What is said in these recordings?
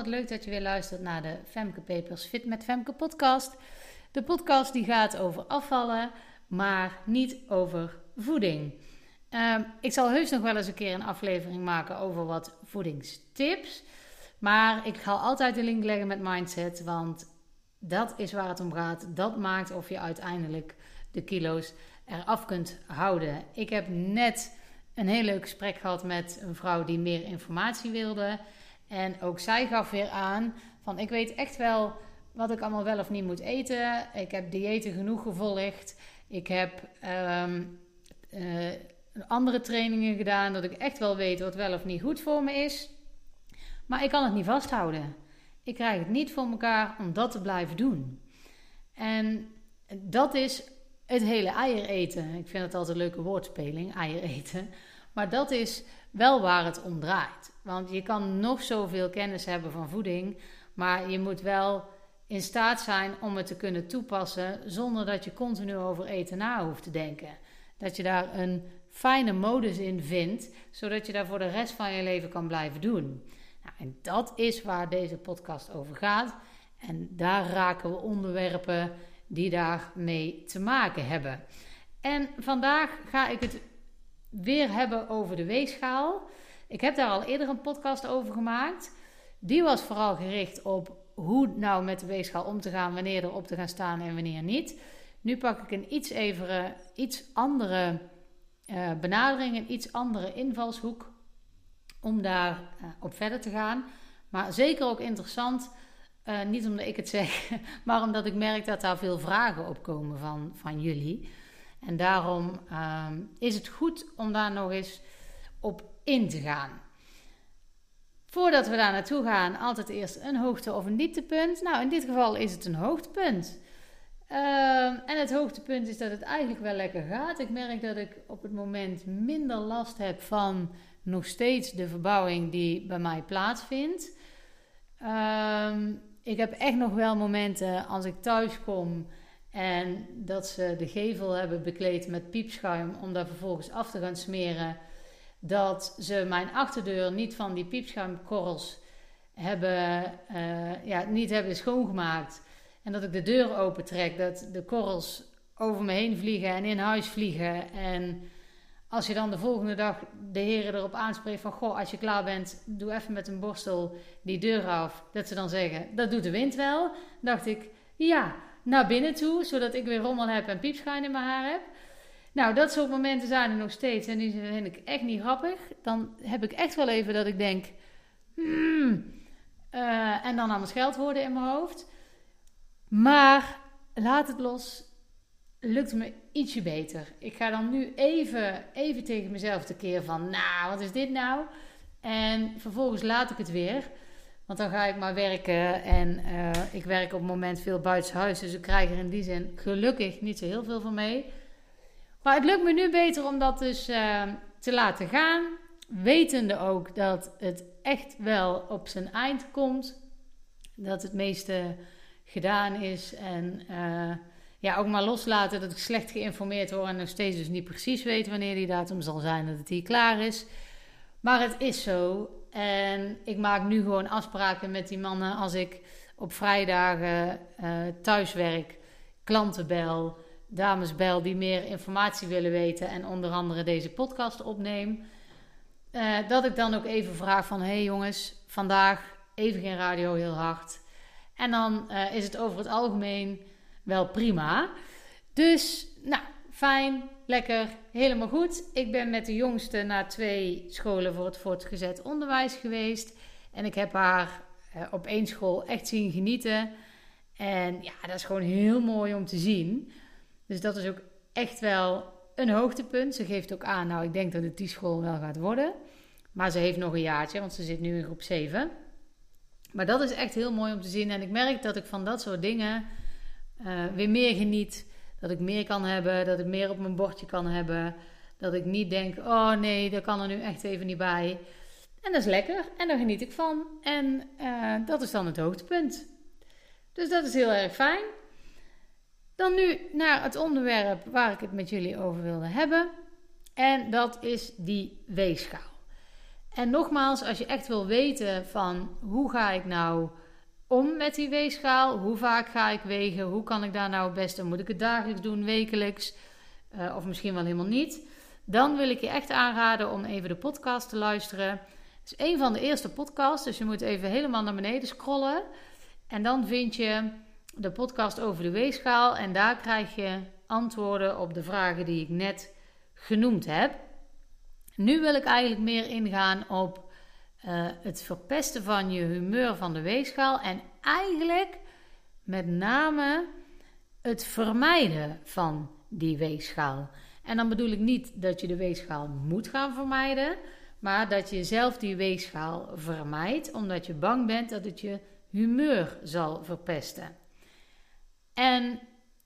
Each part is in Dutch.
Wat leuk dat je weer luistert naar de Femke Papers Fit met Femke podcast. De podcast die gaat over afvallen, maar niet over voeding. Ehm, ik zal heus nog wel eens een keer een aflevering maken over wat voedingstips. Maar ik ga altijd de link leggen met mindset, want dat is waar het om gaat. Dat maakt of je uiteindelijk de kilo's eraf kunt houden. Ik heb net een heel leuk gesprek gehad met een vrouw die meer informatie wilde. En ook zij gaf weer aan van ik weet echt wel wat ik allemaal wel of niet moet eten. Ik heb diëten genoeg gevolgd. Ik heb ehm, eh, andere trainingen gedaan dat ik echt wel weet wat wel of niet goed voor me is. Maar ik kan het niet vasthouden. Ik krijg het niet voor elkaar om dat te blijven doen. En dat is het hele eier eten. Ik vind het altijd een leuke woordspeling, eier eten. Maar dat is wel waar het om draait. Want je kan nog zoveel kennis hebben van voeding, maar je moet wel in staat zijn om het te kunnen toepassen zonder dat je continu over eten na hoeft te denken. Dat je daar een fijne modus in vindt, zodat je daar voor de rest van je leven kan blijven doen. Nou, en dat is waar deze podcast over gaat. En daar raken we onderwerpen die daarmee te maken hebben. En vandaag ga ik het weer hebben over de weegschaal. Ik heb daar al eerder een podcast over gemaakt. Die was vooral gericht op hoe nou met de weegschaal om te gaan, wanneer erop te gaan staan en wanneer niet. Nu pak ik een iets, evere, iets andere uh, benadering, een iets andere invalshoek om daar uh, op verder te gaan. Maar zeker ook interessant, uh, niet omdat ik het zeg, maar omdat ik merk dat daar veel vragen op komen van, van jullie. En daarom ehm, is het goed om daar nog eens op in te gaan. Voordat we daar naartoe gaan, altijd eerst een hoogte- of een dieptepunt. Nou, in dit geval is het een hoogtepunt. Ehm, en het hoogtepunt is dat het eigenlijk wel lekker gaat. Ik merk dat ik op het moment minder last heb van nog steeds de verbouwing die bij mij plaatsvindt. Ehm, ik heb echt nog wel momenten als ik thuis kom en dat ze de gevel hebben bekleed met piepschuim om daar vervolgens af te gaan smeren. Dat ze mijn achterdeur niet van die piepschuimkorrels hebben, uh, ja, niet hebben schoongemaakt. En dat ik de deur opentrek, dat de korrels over me heen vliegen en in huis vliegen. En als je dan de volgende dag de heren erop aanspreekt van... Goh, als je klaar bent, doe even met een borstel die deur af. Dat ze dan zeggen, dat doet de wind wel. dacht ik, ja, naar binnen toe, zodat ik weer rommel heb en piepschuim in mijn haar heb. Nou, dat soort momenten zijn er nog steeds en die vind ik echt niet grappig. Dan heb ik echt wel even dat ik denk, hmm, uh, en dan aan mijn scheldwoorden in mijn hoofd. Maar laat het los, lukt me ietsje beter. Ik ga dan nu even, even tegen mezelf keer van, nou, wat is dit nou? En vervolgens laat ik het weer. Want dan ga ik maar werken en uh, ik werk op het moment veel buitenshuis. Dus ik krijg er in die zin gelukkig niet zo heel veel van mee. Maar het lukt me nu beter om dat dus uh, te laten gaan. Wetende ook dat het echt wel op zijn eind komt. Dat het meeste gedaan is. En uh, ja, ook maar loslaten dat ik slecht geïnformeerd word. En nog steeds dus niet precies weet wanneer die datum zal zijn dat het hier klaar is. Maar het is zo. En ik maak nu gewoon afspraken met die mannen als ik op vrijdagen uh, thuis werk, klanten bel, dames bel die meer informatie willen weten en onder andere deze podcast opneem. Uh, dat ik dan ook even vraag van, hey jongens, vandaag even geen radio heel hard. En dan uh, is het over het algemeen wel prima. Dus, nou, fijn, lekker, helemaal goed. Ik ben met de jongste naar twee scholen voor het voortgezet onderwijs geweest. En ik heb haar uh, op één school echt zien genieten. En ja, dat is gewoon heel mooi om te zien. Dus dat is ook echt wel een hoogtepunt. Ze geeft ook aan, nou, ik denk dat het die school wel gaat worden. Maar ze heeft nog een jaartje, want ze zit nu in groep 7. Maar dat is echt heel mooi om te zien. En ik merk dat ik van dat soort dingen uh, weer meer geniet. Dat ik meer kan hebben, dat ik meer op mijn bordje kan hebben. Dat ik niet denk, oh nee, dat kan er nu echt even niet bij. En dat is lekker en daar geniet ik van. En uh, dat is dan het hoogtepunt. Dus dat is heel erg fijn. Dan nu naar het onderwerp waar ik het met jullie over wilde hebben. En dat is die weegschaal. En nogmaals, als je echt wil weten van hoe ga ik nou om met die weegschaal, hoe vaak ga ik wegen, hoe kan ik daar nou het beste, moet ik het dagelijks doen, wekelijks uh, of misschien wel helemaal niet, dan wil ik je echt aanraden om even de podcast te luisteren. Het is een van de eerste podcasts, dus je moet even helemaal naar beneden scrollen. En dan vind je de podcast over de weegschaal en daar krijg je antwoorden op de vragen die ik net genoemd heb. Nu wil ik eigenlijk meer ingaan op uh, het verpesten van je humeur van de weegschaal en eigenlijk met name het vermijden van die weegschaal. En dan bedoel ik niet dat je de weegschaal moet gaan vermijden, maar dat je zelf die weegschaal vermijdt omdat je bang bent dat het je humeur zal verpesten. En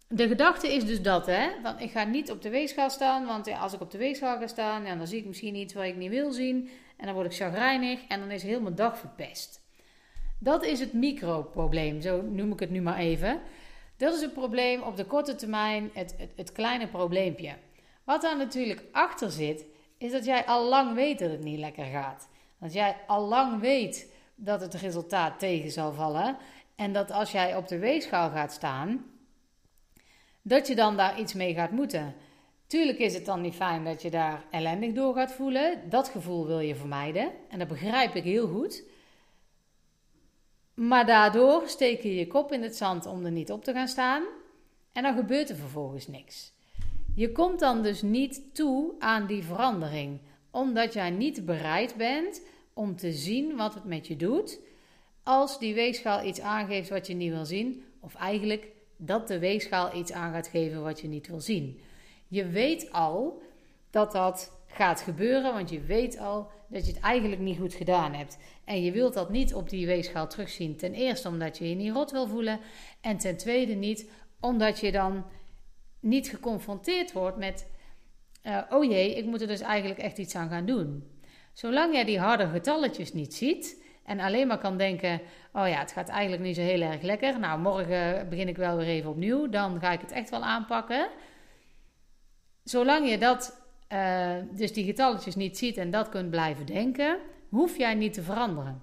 de gedachte is dus dat, hè, want ik ga niet op de weegschaal staan, want als ik op de weegschaal ga staan, dan zie ik misschien iets wat ik niet wil zien en dan word ik chagrijnig en dan is heel mijn dag verpest. Dat is het microprobleem, zo noem ik het nu maar even. Dat is het probleem op de korte termijn, het, het, het kleine probleempje. Wat daar natuurlijk achter zit, is dat jij al lang weet dat het niet lekker gaat. Dat jij al lang weet dat het resultaat tegen zal vallen. En dat als jij op de weegschaal gaat staan, dat je dan daar iets mee gaat moeten. Tuurlijk is het dan niet fijn dat je daar ellendig door gaat voelen. Dat gevoel wil je vermijden. En dat begrijp ik heel goed. Maar daardoor steek je je kop in het zand om er niet op te gaan staan. En dan gebeurt er vervolgens niks. Je komt dan dus niet toe aan die verandering, omdat jij niet bereid bent om te zien wat het met je doet. Als die weegschaal iets aangeeft wat je niet wil zien, of eigenlijk dat de weegschaal iets aan gaat geven wat je niet wil zien. Je weet al dat dat gaat gebeuren, want je weet al dat je het eigenlijk niet goed gedaan hebt. En je wilt dat niet op die weegschaal terugzien. Ten eerste omdat je je niet rot wil voelen. En ten tweede niet omdat je dan niet geconfronteerd wordt met: uh, oh jee, ik moet er dus eigenlijk echt iets aan gaan doen. Zolang jij die harde getalletjes niet ziet en alleen maar kan denken: oh ja, het gaat eigenlijk niet zo heel erg lekker. Nou, morgen begin ik wel weer even opnieuw. Dan ga ik het echt wel aanpakken. Zolang je dat, uh, dus die getalletjes niet ziet en dat kunt blijven denken, hoef jij niet te veranderen.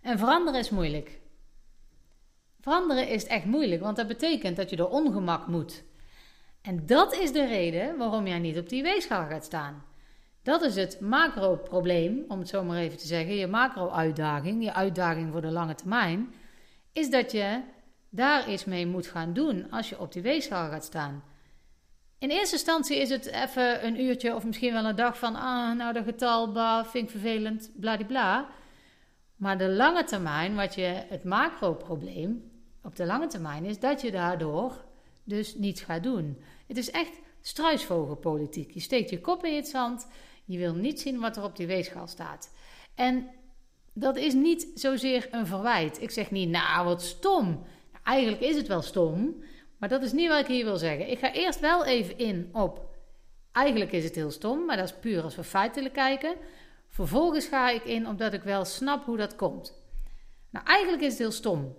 En veranderen is moeilijk. Veranderen is echt moeilijk, want dat betekent dat je door ongemak moet. En dat is de reden waarom jij niet op die weegschaal gaat staan. Dat is het macro-probleem, om het zo maar even te zeggen. Je macro-uitdaging, je uitdaging voor de lange termijn, is dat je daar iets mee moet gaan doen als je op die weegschaal gaat staan. In eerste instantie is het even een uurtje of misschien wel een dag van, ah, nou dat getal, bah, vind ik vervelend, bladibla. Maar de lange termijn, wat je, het macro-probleem op de lange termijn is dat je daardoor dus niets gaat doen. Het is echt struisvogelpolitiek. Je steekt je kop in het zand, je wil niet zien wat er op die weegschaal staat. En dat is niet zozeer een verwijt. Ik zeg niet, nou wat stom. Eigenlijk is het wel stom, maar dat is niet wat ik hier wil zeggen. Ik ga eerst wel even in op. Eigenlijk is het heel stom, maar dat is puur als we feitelijk kijken. Vervolgens ga ik in omdat ik wel snap hoe dat komt. Nou, eigenlijk is het heel stom.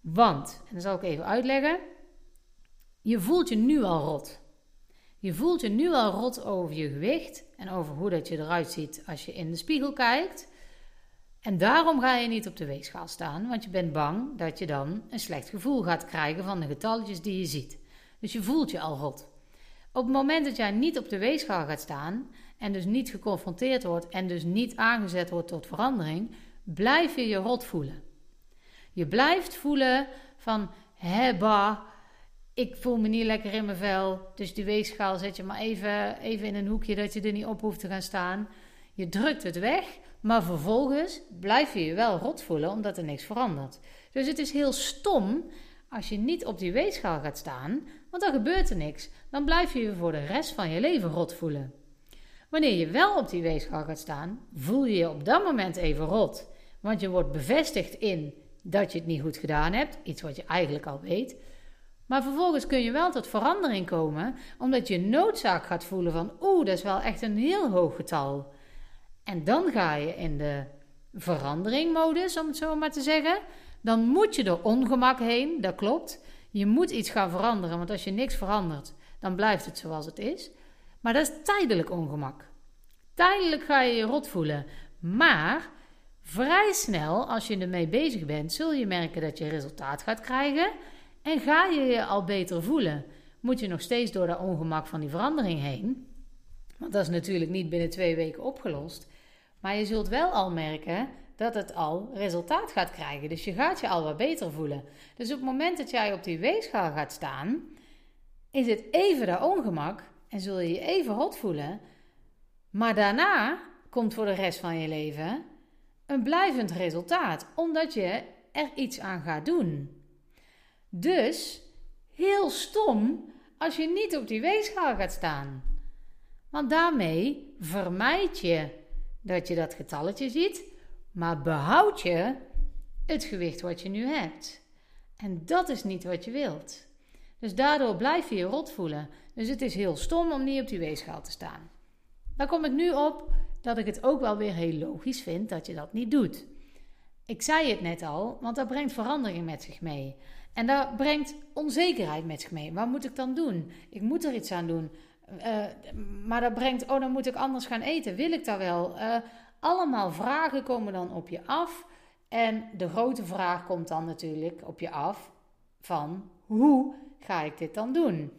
Want, en dat zal ik even uitleggen. Je voelt je nu al rot. Je voelt je nu al rot over je gewicht en over hoe dat je eruit ziet als je in de spiegel kijkt. En daarom ga je niet op de weegschaal staan, want je bent bang dat je dan een slecht gevoel gaat krijgen van de getalletjes die je ziet. Dus je voelt je al rot. Op het moment dat jij niet op de weegschaal gaat staan en dus niet geconfronteerd wordt en dus niet aangezet wordt tot verandering, blijf je je rot voelen. Je blijft voelen van, hebba, ik voel me niet lekker in mijn vel. Dus die weegschaal zet je maar even, even in een hoekje dat je er niet op hoeft te gaan staan. Je drukt het weg, maar vervolgens blijf je je wel rot voelen omdat er niks verandert. Dus het is heel stom als je niet op die weegschaal gaat staan, want dan gebeurt er niks. Dan blijf je je voor de rest van je leven rot voelen. Wanneer je wel op die weegschaal gaat staan, voel je je op dat moment even rot. Want je wordt bevestigd in dat je het niet goed gedaan hebt, iets wat je eigenlijk al weet. Maar vervolgens kun je wel tot verandering komen, omdat je noodzaak gaat voelen van, oeh, dat is wel echt een heel hoog getal. En dan ga je in de veranderingmodus, om het zo maar te zeggen. Dan moet je door ongemak heen, dat klopt. Je moet iets gaan veranderen, want als je niks verandert, dan blijft het zoals het is. Maar dat is tijdelijk ongemak. Tijdelijk ga je je rot voelen. Maar vrij snel, als je ermee bezig bent, zul je merken dat je resultaat gaat krijgen. En ga je je al beter voelen. Moet je nog steeds door dat ongemak van die verandering heen. Want dat is natuurlijk niet binnen twee weken opgelost. Maar je zult wel al merken dat het al resultaat gaat krijgen. Dus je gaat je al wat beter voelen. Dus op het moment dat jij op die weegschaal gaat staan, is het even dat ongemak en zul je je even hot voelen. Maar daarna komt voor de rest van je leven een blijvend resultaat, omdat je er iets aan gaat doen. Dus heel stom als je niet op die weegschaal gaat staan. Want daarmee vermijd je dat je dat getalletje ziet, maar behoud je het gewicht wat je nu hebt. En dat is niet wat je wilt. Dus daardoor blijf je je rot voelen. Dus het is heel stom om niet op die weegschaal te staan. Daar kom ik nu op dat ik het ook wel weer heel logisch vind dat je dat niet doet. Ik zei het net al, want dat brengt verandering met zich mee. En dat brengt onzekerheid met zich mee. Wat moet ik dan doen? Ik moet er iets aan doen. Uh, maar dat brengt, oh, dan moet ik anders gaan eten. Wil ik dat wel? Uh, allemaal vragen komen dan op je af. En de grote vraag komt dan natuurlijk op je af van hoe ga ik dit dan doen?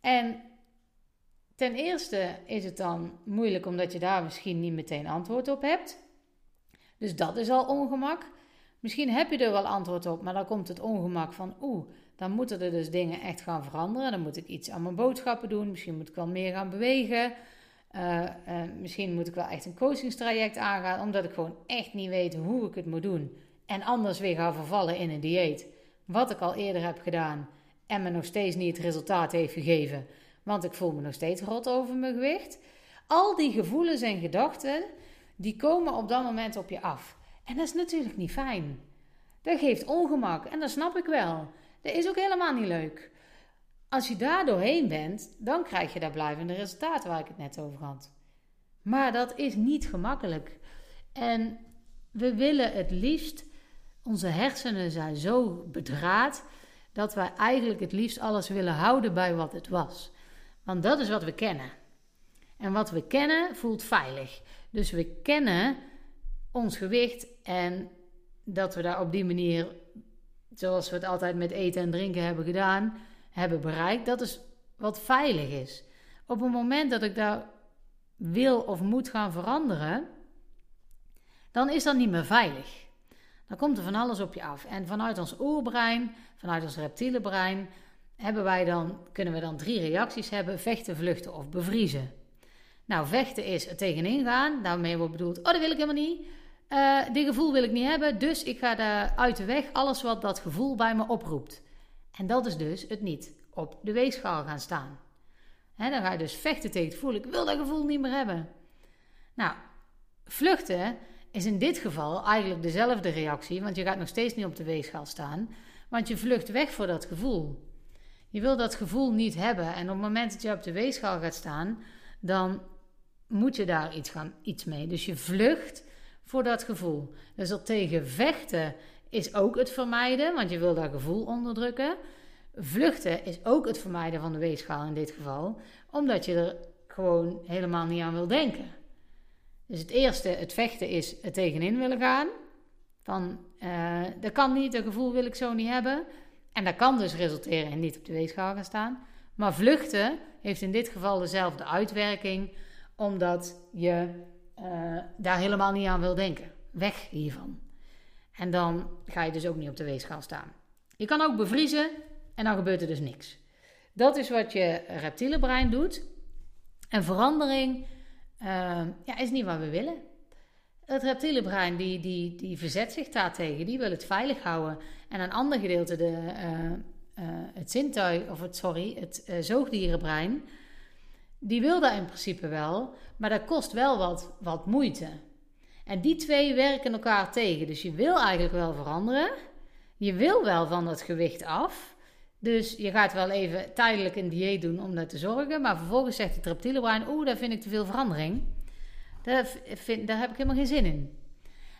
En ten eerste is het dan moeilijk omdat je daar misschien niet meteen antwoord op hebt. Dus dat is al ongemak. Misschien heb je er wel antwoord op, maar dan komt het ongemak van oeh, dan moeten er dus dingen echt gaan veranderen. Dan moet ik iets aan mijn boodschappen doen. Misschien moet ik wel meer gaan bewegen. Uh, uh, misschien moet ik wel echt een coachingstraject aangaan, omdat ik gewoon echt niet weet hoe ik het moet doen. En anders weer ga vervallen in een dieet. Wat ik al eerder heb gedaan en me nog steeds niet het resultaat heeft gegeven, want ik voel me nog steeds rot over mijn gewicht. Al die gevoelens en gedachten, die komen op dat moment op je af. En dat is natuurlijk niet fijn. Dat geeft ongemak en dat snap ik wel. Dat is ook helemaal niet leuk. Als je daar doorheen bent, dan krijg je dat blijvende resultaat waar ik het net over had. Maar dat is niet gemakkelijk. En we willen het liefst, onze hersenen zijn zo bedraad, dat wij eigenlijk het liefst alles willen houden bij wat het was. Want dat is wat we kennen. En wat we kennen voelt veilig. Dus we kennen ons gewicht en dat we daar op die manier, zoals we het altijd met eten en drinken hebben gedaan, hebben bereikt. Dat is wat veilig is. Op het moment dat ik daar wil of moet gaan veranderen, dan is dat niet meer veilig. Dan komt er van alles op je af. En vanuit ons oerbrein, vanuit ons reptiele brein, hebben wij dan, kunnen we dan drie reacties hebben: vechten, vluchten of bevriezen. Nou, vechten is er tegenin gaan. Daarmee wordt bedoeld: oh, dat wil ik helemaal niet. Uh, dit gevoel wil ik niet hebben, dus ik ga daar uit de weg alles wat dat gevoel bij me oproept. En dat is dus het niet op de weegschaal gaan staan. dan ga je dus vechten tegen het gevoel. Ik wil dat gevoel niet meer hebben. Nou, vluchten is in dit geval eigenlijk dezelfde reactie, want je gaat nog steeds niet op de weegschaal staan, want je vlucht weg voor dat gevoel. Je wil dat gevoel niet hebben en op het moment dat je op de weegschaal gaat staan, dan moet je daar iets, gaan, iets mee. Dus je vlucht voor dat gevoel. Dus er tegen vechten is ook het vermijden, want je wil dat gevoel onderdrukken. Vluchten is ook het vermijden van de weegschaal in dit geval, omdat je er gewoon helemaal niet aan wil denken. Dus het eerste, het vechten, is het tegenin willen gaan. Van, uh, dat kan niet, dat gevoel wil ik zo niet hebben. En dat kan dus resulteren in niet op de weegschaal gaan staan. Maar vluchten heeft in dit geval dezelfde uitwerking, omdat je uh, daar helemaal niet aan wil denken. Weg hiervan. En dan ga je dus ook niet op de weegschaal staan. Je kan ook bevriezen en dan gebeurt er dus niks. Dat is wat je reptiele brein doet. En verandering uh, ja, is niet wat we willen. Het reptiele brein die, die, die verzet zich daartegen. Die wil het veilig houden. En een ander gedeelte, de, uh, uh, het zintuig, of het, sorry, het zoogdierenbrein, die wil dat in principe wel, maar dat kost wel wat, wat moeite. En die twee werken elkaar tegen. Dus je wil eigenlijk wel veranderen. Je wil wel van dat gewicht af. Dus je gaat wel even tijdelijk een dieet doen om dat te zorgen. Maar vervolgens zegt het reptiele brein: Oeh, daar vind ik te veel verandering. Daar, vind, daar heb ik helemaal geen zin in.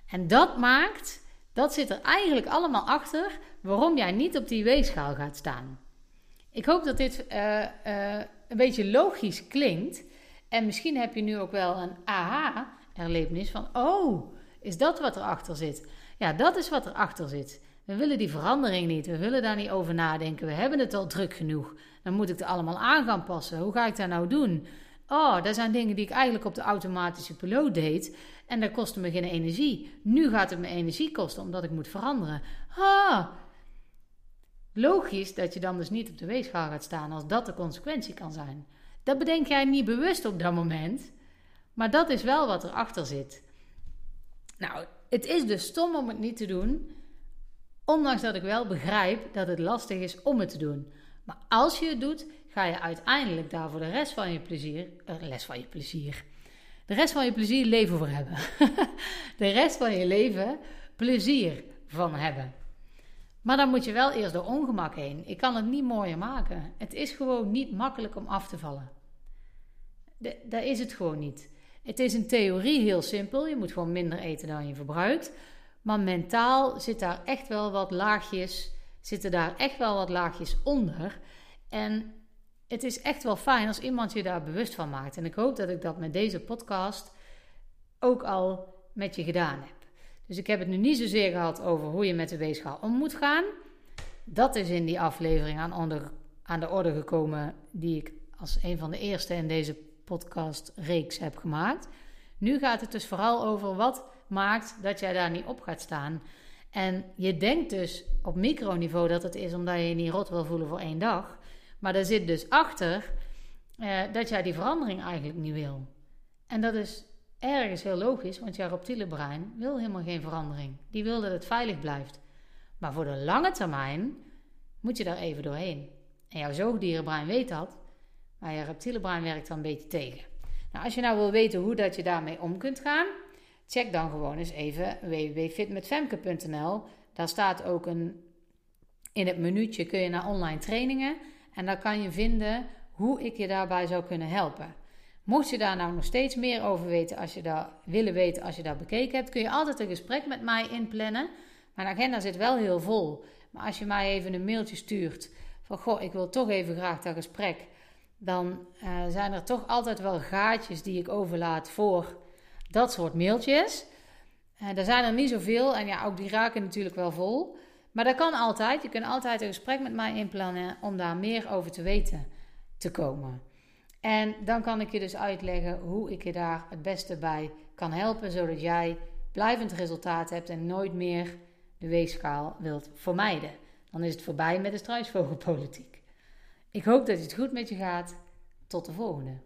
En dat maakt, dat zit er eigenlijk allemaal achter waarom jij niet op die weegschaal gaat staan. Ik hoop dat dit uh, uh, een beetje logisch klinkt. En misschien heb je nu ook wel een aha-erlevenis van: oh, is dat wat erachter zit? Ja, dat is wat erachter zit. We willen die verandering niet. We willen daar niet over nadenken. We hebben het al druk genoeg. Dan moet ik het allemaal aan gaan passen. Hoe ga ik dat nou doen? Oh, dat zijn dingen die ik eigenlijk op de automatische piloot deed. En dat kostte me geen energie. Nu gaat het me energie kosten omdat ik moet veranderen. Ah, logisch dat je dan dus niet op de weegschaal gaat staan als dat de consequentie kan zijn. Dat bedenk jij niet bewust op dat moment. Maar dat is wel wat erachter zit. Nou, het is dus stom om het niet te doen. Ondanks dat ik wel begrijp dat het lastig is om het te doen. Maar als je het doet, ga je uiteindelijk daar voor de rest van je plezier, uh, les van je plezier, de rest van je plezier leven voor hebben. de rest van je leven plezier van hebben. Maar dan moet je wel eerst door ongemak heen. Ik kan het niet mooier maken. Het is gewoon niet makkelijk om af te vallen. Daar is het gewoon niet. Het is in theorie heel simpel. Je moet gewoon minder eten dan je verbruikt. Maar mentaal zit daar echt wel wat laagjes, zitten daar echt wel wat laagjes onder. En het is echt wel fijn als iemand je daar bewust van maakt. En ik hoop dat ik dat met deze podcast ook al met je gedaan heb. Dus ik heb het nu niet zozeer gehad over hoe je met de weegschaal om moet gaan. Dat is in die aflevering aan, aan de orde gekomen die ik als een van de eerste in deze podcastreeks heb gemaakt. Nu gaat het dus vooral over wat maakt dat jij daar niet op gaat staan. En je denkt dus op microniveau dat het is omdat je je niet rot wil voelen voor één dag. Maar daar zit dus achter eh, dat jij die verandering eigenlijk niet wil. En dat is ergens heel logisch, want jouw reptiele brein wil helemaal geen verandering. Die wil dat het veilig blijft. Maar voor de lange termijn moet je daar even doorheen. En jouw zoogdierenbrein weet dat, maar je reptiele brein werkt dan een beetje tegen. Nou, als je nou wil weten hoe dat je daarmee om kunt gaan, check dan gewoon eens even www.fitmetfemke.nl. Daar staat ook een in het minuutje kun je naar online trainingen en dan kan je vinden hoe ik je daarbij zou kunnen helpen. Mocht je daar nou nog steeds meer over weten, als je daar willen weten, als je dat bekeken hebt, kun je altijd een gesprek met mij inplannen. Mijn agenda zit wel heel vol. Maar als je mij even een mailtje stuurt van goh, ik wil toch even graag dat gesprek, dan uh, zijn er toch altijd wel gaatjes die ik overlaat voor dat soort mailtjes. Uh, er zijn er niet zoveel en ja, ook die raken natuurlijk wel vol. Maar dat kan altijd. Je kunt altijd een gesprek met mij inplannen om daar meer over te weten te komen. En dan kan ik je dus uitleggen hoe ik je daar het beste bij kan helpen, zodat jij blijvend resultaat hebt en nooit meer de weegschaal wilt vermijden. Dan is het voorbij met de struisvogelpolitiek. Ik hoop dat het goed met je gaat. Tot de volgende.